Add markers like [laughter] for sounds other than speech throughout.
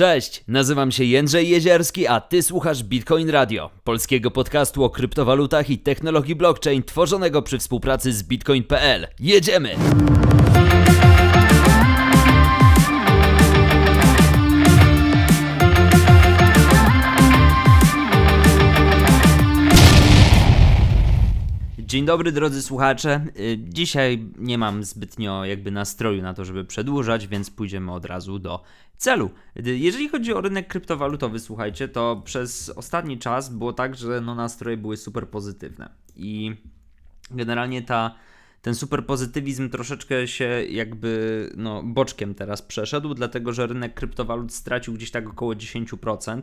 Cześć, nazywam się Jędrzej Jezierski, a ty słuchasz Bitcoin Radio, polskiego podcastu o kryptowalutach i technologii blockchain tworzonego przy współpracy z bitcoin.pl. Jedziemy! Dzień dobry drodzy słuchacze. Y, Dzisiaj nie mam zbytnio jakby nastroju na to, żeby przedłużać, więc pójdziemy od razu do celu. Y, Jeżeli chodzi o rynek kryptowalutowy, słuchajcie, to przez ostatni czas było tak, że no nastroje były super pozytywne i generalnie ta ten super pozytywizm troszeczkę się jakby no, boczkiem teraz przeszedł, dlatego że rynek kryptowalut stracił gdzieś tak około 10%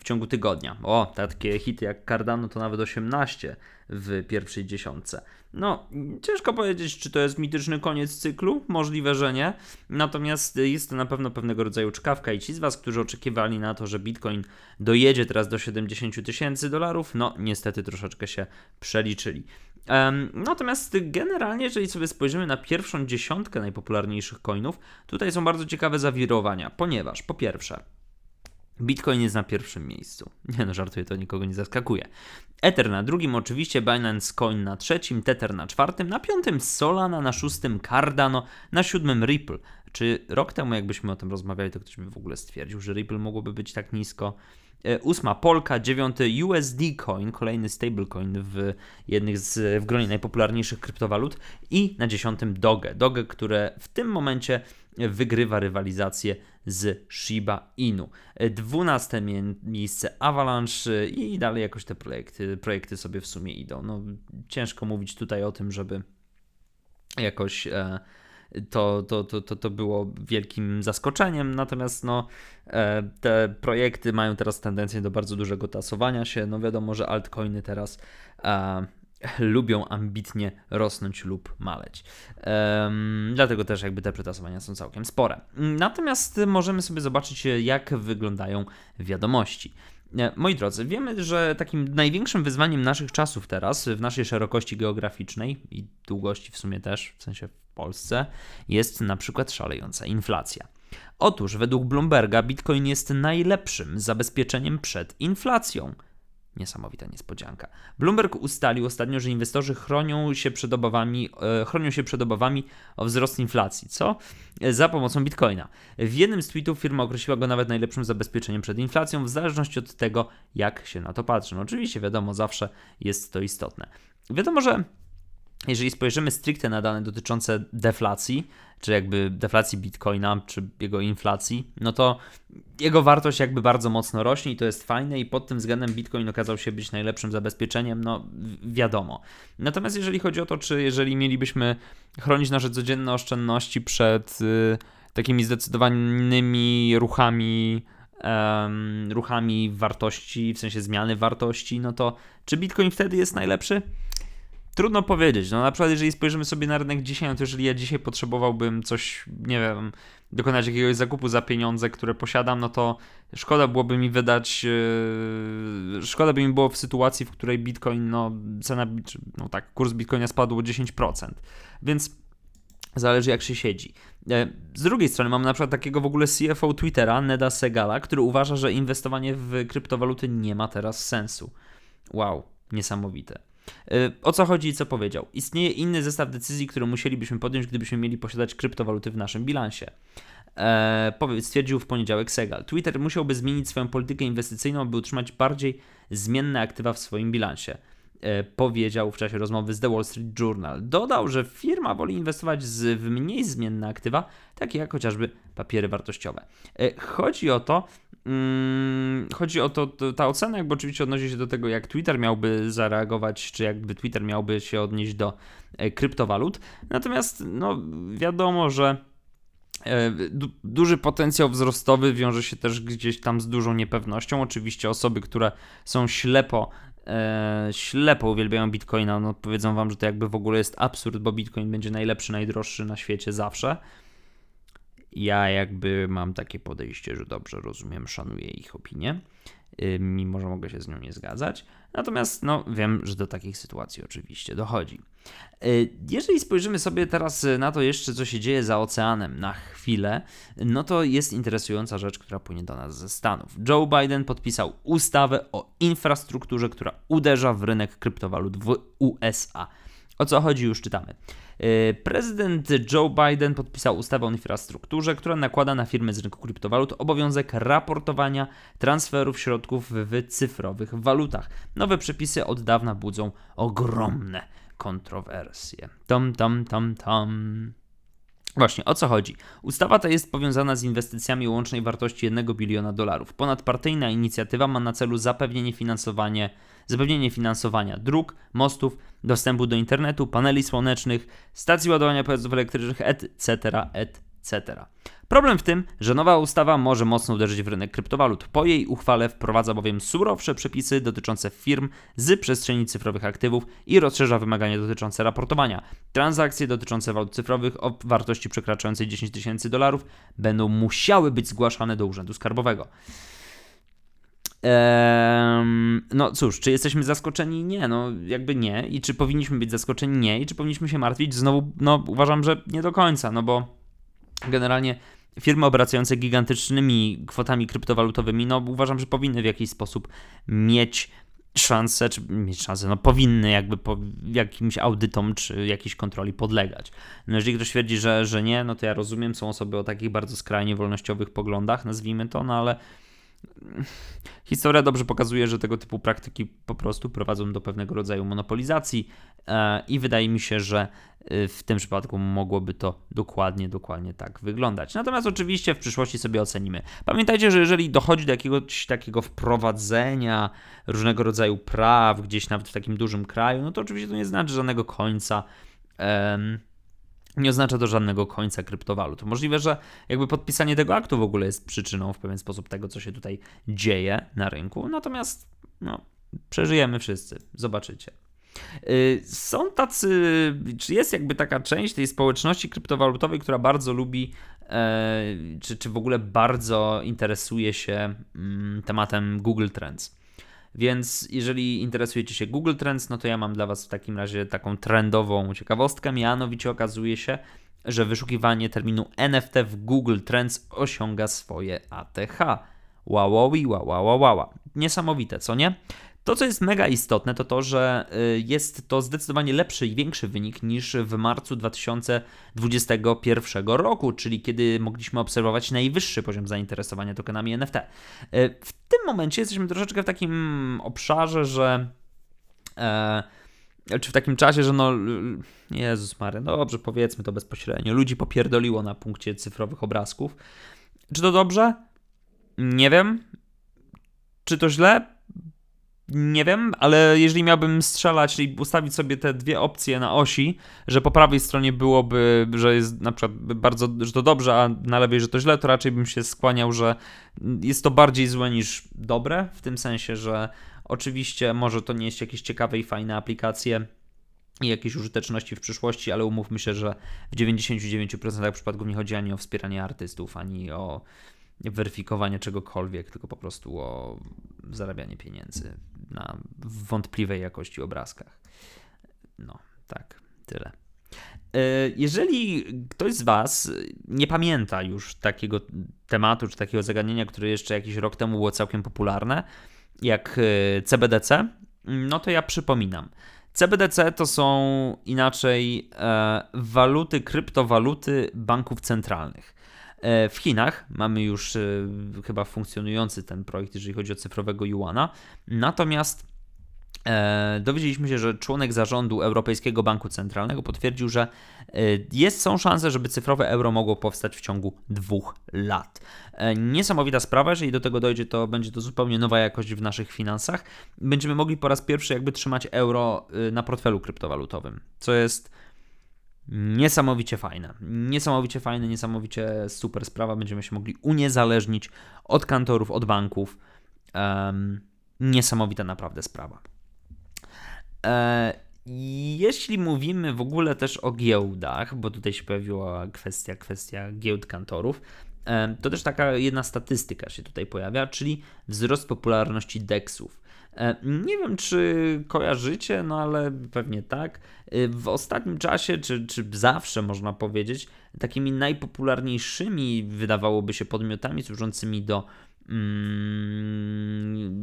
w ciągu tygodnia. O, takie hity jak Cardano to nawet 18 w pierwszej dziesiątce. No, ciężko powiedzieć, czy to jest mityczny koniec cyklu, możliwe, że nie. Natomiast jest to na pewno pewnego rodzaju czkawka i ci z Was, którzy oczekiwali na to, że Bitcoin dojedzie teraz do 70 tysięcy dolarów, no niestety troszeczkę się przeliczyli. Natomiast generalnie, jeżeli sobie spojrzymy na pierwszą dziesiątkę najpopularniejszych coinów, tutaj są bardzo ciekawe zawirowania, ponieważ po pierwsze, Bitcoin jest na pierwszym miejscu. [laughs] Nie no, żartuję, to nikogo nie zaskakuje. Ether na drugim, oczywiście Binance Coin na trzecim, Tether na czwartym, na piątym Solana, na szóstym Cardano, na siódmym Ripple. Czy rok temu, jakbyśmy o tym rozmawiali, to ktoś by w ogóle stwierdził, że Ripple mogłoby być tak nisko? E, Ósma Polka, dziewiąty USD Coin, kolejny stablecoin w jednych z w gronie najpopularniejszych kryptowalut i na dziesiątym Doge. Doge, które w tym momencie wygrywa rywalizację z Shiba Inu. E, Dwunaste mie- miejsce Avalanche i dalej jakoś te projekty, projekty sobie w sumie idą. No, ciężko mówić tutaj o tym, żeby jakoś e, to, to, to, to, to było wielkim zaskoczeniem, natomiast no, e, te projekty mają teraz tendencję do bardzo dużego tasowania się. No wiadomo, że altcoiny teraz e, lubią ambitnie rosnąć lub maleć. Dlatego też jakby te przetasowania są całkiem spore. Natomiast możemy sobie zobaczyć, jak wyglądają wiadomości. E, Moi drodzy, wiemy, że takim największym wyzwaniem naszych czasów teraz, w naszej szerokości geograficznej i długości w sumie też, w sensie Polsce, jest na przykład szalejąca inflacja. Otóż według Bloomberga Bitcoin jest najlepszym zabezpieczeniem przed inflacją. Niesamowita niespodzianka. Bloomberg ustalił ostatnio, że inwestorzy chronią się przed obawami, e, chronią się przed obawami o wzrost inflacji, co E, za pomocą Bitcoina. W jednym z tweetów firma określiła go nawet najlepszym zabezpieczeniem przed inflacją, w zależności od tego, jak się na to patrzy. No oczywiście, wiadomo, zawsze jest to istotne. Wiadomo, że jeżeli spojrzymy stricte na dane dotyczące deflacji, czy jakby deflacji bitcoina, czy jego inflacji, no to jego wartość jakby bardzo mocno rośnie i to jest fajne i pod tym względem bitcoin okazał się być najlepszym zabezpieczeniem, no wiadomo. Natomiast jeżeli chodzi o to, czy jeżeli mielibyśmy chronić nasze codzienne oszczędności przed y, takimi zdecydowanymi ruchami, ruchami wartości, w sensie zmiany wartości, no to czy bitcoin wtedy jest najlepszy? Trudno powiedzieć. No na przykład, jeżeli spojrzymy sobie na rynek dzisiaj, no to jeżeli ja dzisiaj potrzebowałbym coś, nie wiem, dokonać jakiegoś zakupu za pieniądze, które posiadam, no to szkoda byłoby mi wydać, yy, szkoda by mi było w sytuacji, w której Bitcoin, no cena, no tak, kurs Bitcoina spadł o 10%. Więc zależy jak się siedzi. E, Z drugiej strony mamy na przykład takiego w ogóle CFO Twittera, Neda Segala, który uważa, że inwestowanie w kryptowaluty nie ma teraz sensu. Wow, niesamowite. Y, O co chodzi i co powiedział? Istnieje inny zestaw decyzji, które musielibyśmy podjąć, gdybyśmy mieli posiadać kryptowaluty w naszym bilansie. E, powie- stwierdził w poniedziałek Segal. Twitter musiałby zmienić swoją politykę inwestycyjną, aby utrzymać bardziej zmienne aktywa w swoim bilansie. E, powiedział w czasie rozmowy z The Wall Street Journal. Dodał, że firma woli inwestować w mniej zmienne aktywa, takie jak chociażby papiery wartościowe. E, chodzi o to, chodzi o to, to, ta ocena jakby oczywiście odnosi się do tego, jak Twitter miałby zareagować, czy jakby Twitter miałby się odnieść do e, kryptowalut. Natomiast no, wiadomo, że e, du- duży potencjał wzrostowy wiąże się też gdzieś tam z dużą niepewnością. Oczywiście osoby, które są ślepo e, ślepo uwielbiają Bitcoina, no powiedzą wam, że to jakby w ogóle jest absurd, bo Bitcoin będzie najlepszy, najdroższy na świecie zawsze. Ja jakby mam takie podejście, że dobrze rozumiem, szanuję ich opinię, mimo że mogę się z nią nie zgadzać. Natomiast no, wiem, że do takich sytuacji oczywiście dochodzi. Y, jeżeli spojrzymy sobie teraz na to jeszcze, co się dzieje za oceanem na chwilę, no to jest interesująca rzecz, która płynie do nas ze Stanów. Joe Biden podpisał ustawę o infrastrukturze, która uderza w rynek kryptowalut w USA. O co chodzi, już czytamy. Y, prezydent Joe Biden podpisał ustawę o infrastrukturze, która nakłada na firmy z rynku kryptowalut obowiązek raportowania transferów środków w cyfrowych walutach. Nowe przepisy od dawna budzą ogromne kontrowersje. Tom, tom, tom, tom. Właśnie, o co chodzi? Ustawa ta jest powiązana z inwestycjami o łącznej wartości 1 biliona dolarów. Ponadpartyjna inicjatywa ma na celu zapewnienie, finansowanie, zapewnienie finansowania dróg, mostów, dostępu do internetu, paneli słonecznych, stacji ładowania pojazdów elektrycznych, etc., etc. Problem w tym, że nowa ustawa może mocno uderzyć w rynek kryptowalut. Po jej uchwale wprowadza bowiem surowsze przepisy dotyczące firm z przestrzeni cyfrowych aktywów i rozszerza wymagania dotyczące raportowania. Transakcje dotyczące walut cyfrowych o wartości przekraczającej 10 tysięcy dolarów będą musiały być zgłaszane do Urzędu Skarbowego. Ehm, no cóż, czy jesteśmy zaskoczeni? Nie, no jakby nie. I czy powinniśmy być zaskoczeni? Nie. I czy powinniśmy się martwić? Znowu, no uważam, że nie do końca, no bo generalnie firmy obracające gigantycznymi kwotami kryptowalutowymi, no uważam, że powinny w jakiś sposób mieć szansę, czy mieć szansę, no powinny jakby po jakimś audytom czy jakiejś kontroli podlegać. No jeżeli ktoś twierdzi, że, że nie, no to ja rozumiem, są osoby o takich bardzo skrajnie wolnościowych poglądach, nazwijmy to, no ale [laughs] Historia dobrze pokazuje, że tego typu praktyki po prostu prowadzą do pewnego rodzaju monopolizacji e, i wydaje mi się, że e, w tym przypadku mogłoby to dokładnie, dokładnie tak wyglądać. Natomiast oczywiście w przyszłości sobie ocenimy. Pamiętajcie, że jeżeli dochodzi do jakiegoś takiego wprowadzenia różnego rodzaju praw gdzieś nawet w takim dużym kraju, no to oczywiście to nie znaczy żadnego końca nie oznacza to żadnego końca kryptowalut. Możliwe, że jakby podpisanie tego aktu w ogóle jest przyczyną w pewien sposób tego, co się tutaj dzieje na rynku. Natomiast no, przeżyjemy wszyscy, zobaczycie. Y, są tacy, czy jest jakby taka część tej społeczności kryptowalutowej, która bardzo lubi, e, czy, czy w ogóle bardzo interesuje się mm, tematem Google Trends. Więc jeżeli interesujecie się Google Trends, no to ja mam dla Was w takim razie taką trendową ciekawostkę. Mianowicie okazuje się, że wyszukiwanie terminu NFT w Google Trends osiąga swoje ATH. Wow, wow, wow, wow, wow. Niesamowite, co nie? To, co jest mega istotne, to to, że y, jest to zdecydowanie lepszy i większy wynik niż w marcu 2021 roku, czyli kiedy mogliśmy obserwować najwyższy poziom zainteresowania tokenami NFT. Y, w tym momencie jesteśmy troszeczkę w takim obszarze, że. E, czy w takim czasie, że no. Jezus Mary, no dobrze, powiedzmy to bezpośrednio. Ludzi popierdoliło na punkcie cyfrowych obrazków. Czy to dobrze? Nie wiem. Czy to źle? Nie wiem, ale jeżeli miałbym strzelać, czyli ustawić sobie te dwie opcje na osi, że po prawej stronie byłoby, że jest na przykład bardzo, że to dobrze, a na lewej, że to źle, to raczej bym się skłaniał, że jest to bardziej złe niż dobre, w tym sensie, że oczywiście może to nie jest jakieś ciekawe i fajne aplikacje i jakieś użyteczności w przyszłości, ale umówmy się, że w 99% przypadków nie chodzi ani o wspieranie artystów, ani o weryfikowanie czegokolwiek, tylko po prostu o zarabianie pieniędzy na wątpliwej jakości obrazkach. No, tak, tyle. E, jeżeli ktoś z Was nie pamięta już takiego tematu czy takiego zagadnienia, które jeszcze jakiś rok temu było całkiem popularne, jak CBDC, no to ja przypominam. CBDC to są inaczej e, waluty, kryptowaluty banków centralnych. E, w Chinach mamy już e, chyba funkcjonujący ten projekt, jeżeli chodzi o cyfrowego Yuana. Natomiast e, dowiedzieliśmy się, że członek zarządu Europejskiego Banku Centralnego potwierdził, że jest, są szanse, żeby cyfrowe euro mogło powstać w ciągu dwóch lat. Niesamowita sprawa, jeżeli do tego dojdzie, to będzie to zupełnie nowa jakość w naszych finansach. Będziemy mogli po raz pierwszy jakby trzymać euro na portfelu kryptowalutowym, co jest Niesamowicie fajne. Niesamowicie fajne, niesamowicie super sprawa. Będziemy się mogli uniezależnić od kantorów, od banków. Um, niesamowita naprawdę sprawa. E, jeśli mówimy w ogóle też o giełdach, bo tutaj się pojawiła kwestia, kwestia giełd kantorów, to też taka jedna statystyka się tutaj pojawia, czyli wzrost popularności DEXów. Nie wiem, czy kojarzycie, no ale pewnie tak. W ostatnim czasie, czy, czy zawsze można powiedzieć, takimi najpopularniejszymi wydawałoby się podmiotami służącymi do mm,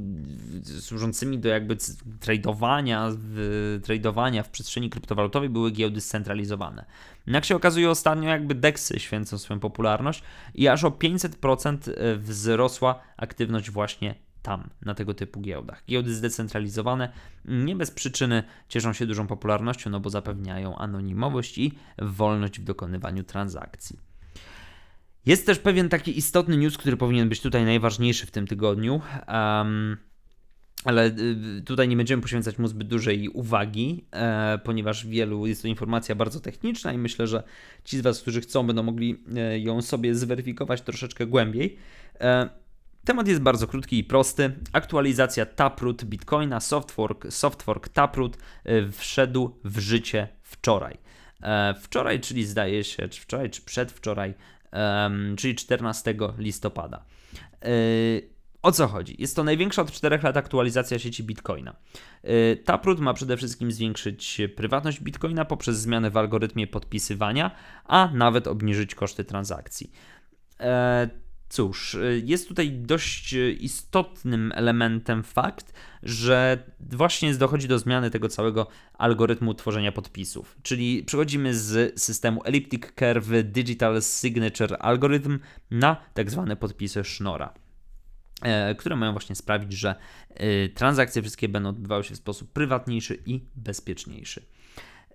służącymi do jakby tradowania w, tradowania w przestrzeni kryptowalutowej były giełdy scentralizowane. Jak się okazuje, ostatnio jakby DEXy święcą swoją popularność i aż o 500% e, wzrosła aktywność właśnie tam, na tego typu giełdach. Giełdy zdecentralizowane nie bez przyczyny cieszą się dużą popularnością, no bo zapewniają anonimowość i wolność w dokonywaniu transakcji. Jest też pewien taki istotny news, który powinien być tutaj najważniejszy w tym tygodniu. Um, ale y, tutaj nie będziemy poświęcać mu zbyt dużej uwagi, e, ponieważ wielu jest to informacja bardzo techniczna i myślę, że ci z Was, którzy chcą, będą mogli e, ją sobie zweryfikować troszeczkę głębiej. E, temat jest bardzo krótki i prosty. Aktualizacja Taproot Bitcoina, softfork, softfork Taproot e, wszedł w życie wczoraj. E, wczoraj, czyli zdaje się, czy wczoraj, czy przedwczoraj, czyli 14 listopada. E, o co chodzi? Jest to największa od 4 lat aktualizacja sieci Bitcoina. Taproot ma przede wszystkim zwiększyć prywatność Bitcoina poprzez zmianę w algorytmie podpisywania, a nawet obniżyć koszty transakcji. Cóż, jest tutaj dość istotnym elementem fakt, że właśnie dochodzi do zmiany tego całego algorytmu tworzenia podpisów. Czyli przechodzimy z systemu Elliptic Curve Digital Signature Algorithm na tak zwane podpisy Schnorra e, które mają właśnie sprawić, że e, transakcje wszystkie będą odbywały się w sposób prywatniejszy i bezpieczniejszy.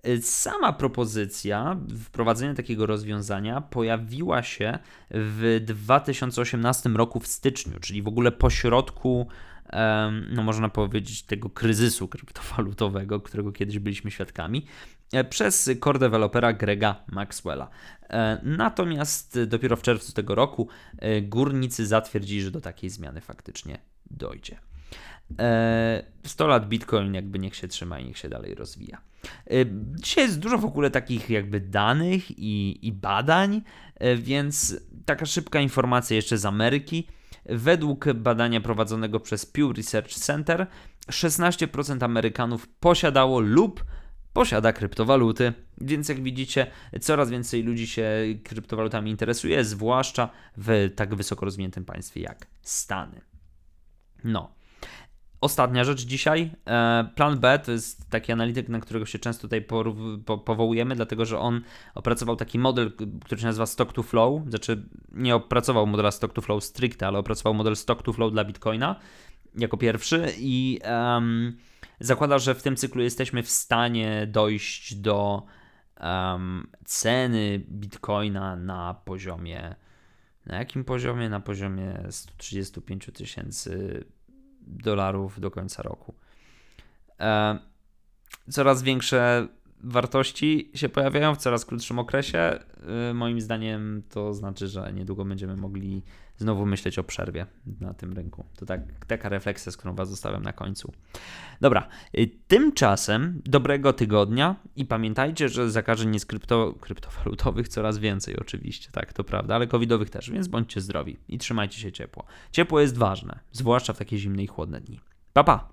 Y, sama propozycja wprowadzenia takiego rozwiązania pojawiła się w 2018 roku w styczniu, czyli w ogóle po środku, no można powiedzieć, tego kryzysu kryptowalutowego, którego kiedyś byliśmy świadkami, e, przez core dewelopera Grega Maxwella. E, natomiast dopiero w czerwcu tego roku e, górnicy zatwierdzili, że do takiej zmiany faktycznie dojdzie. 100 lat Bitcoin jakby niech się trzyma i niech się dalej rozwija. Y, dzisiaj jest dużo w ogóle takich jakby danych i, i badań, y, więc taka szybka informacja jeszcze z Ameryki. Według badania prowadzonego przez Pew Research Center 16% Amerykanów posiadało lub posiada kryptowaluty, więc jak widzicie, coraz więcej ludzi się kryptowalutami interesuje, zwłaszcza w tak wysoko rozwiniętym państwie jak Stany. No. Ostatnia rzecz dzisiaj. E, plan B to jest taki analityk, na którego się często tutaj powołujemy, dlatego że on opracował taki model, który się nazywa Stock to Flow. Znaczy, nie opracował modela Stock to Flow stricte, ale opracował model Stock to Flow dla Bitcoina jako pierwszy i um, zakłada, że w tym cyklu jesteśmy w stanie dojść do um, ceny Bitcoina na poziomie. Na jakim poziomie? Na poziomie 135 tysięcy dolarów do końca roku. E, coraz większe wartości się pojawiają w coraz krótszym okresie. E, moim zdaniem to znaczy, że niedługo będziemy mogli znowu myśleć o przerwie na tym rynku. To tak, taka refleksja, z którą Was zostawiam na końcu. Dobra, e, tymczasem dobrego tygodnia i pamiętajcie, że zakażeń jest krypto, kryptowalutowych coraz więcej oczywiście, tak, to prawda, ale covidowych też, więc bądźcie zdrowi i trzymajcie się ciepło. Ciepło jest ważne, zwłaszcza w takie zimne i chłodne dni. Pa, pa!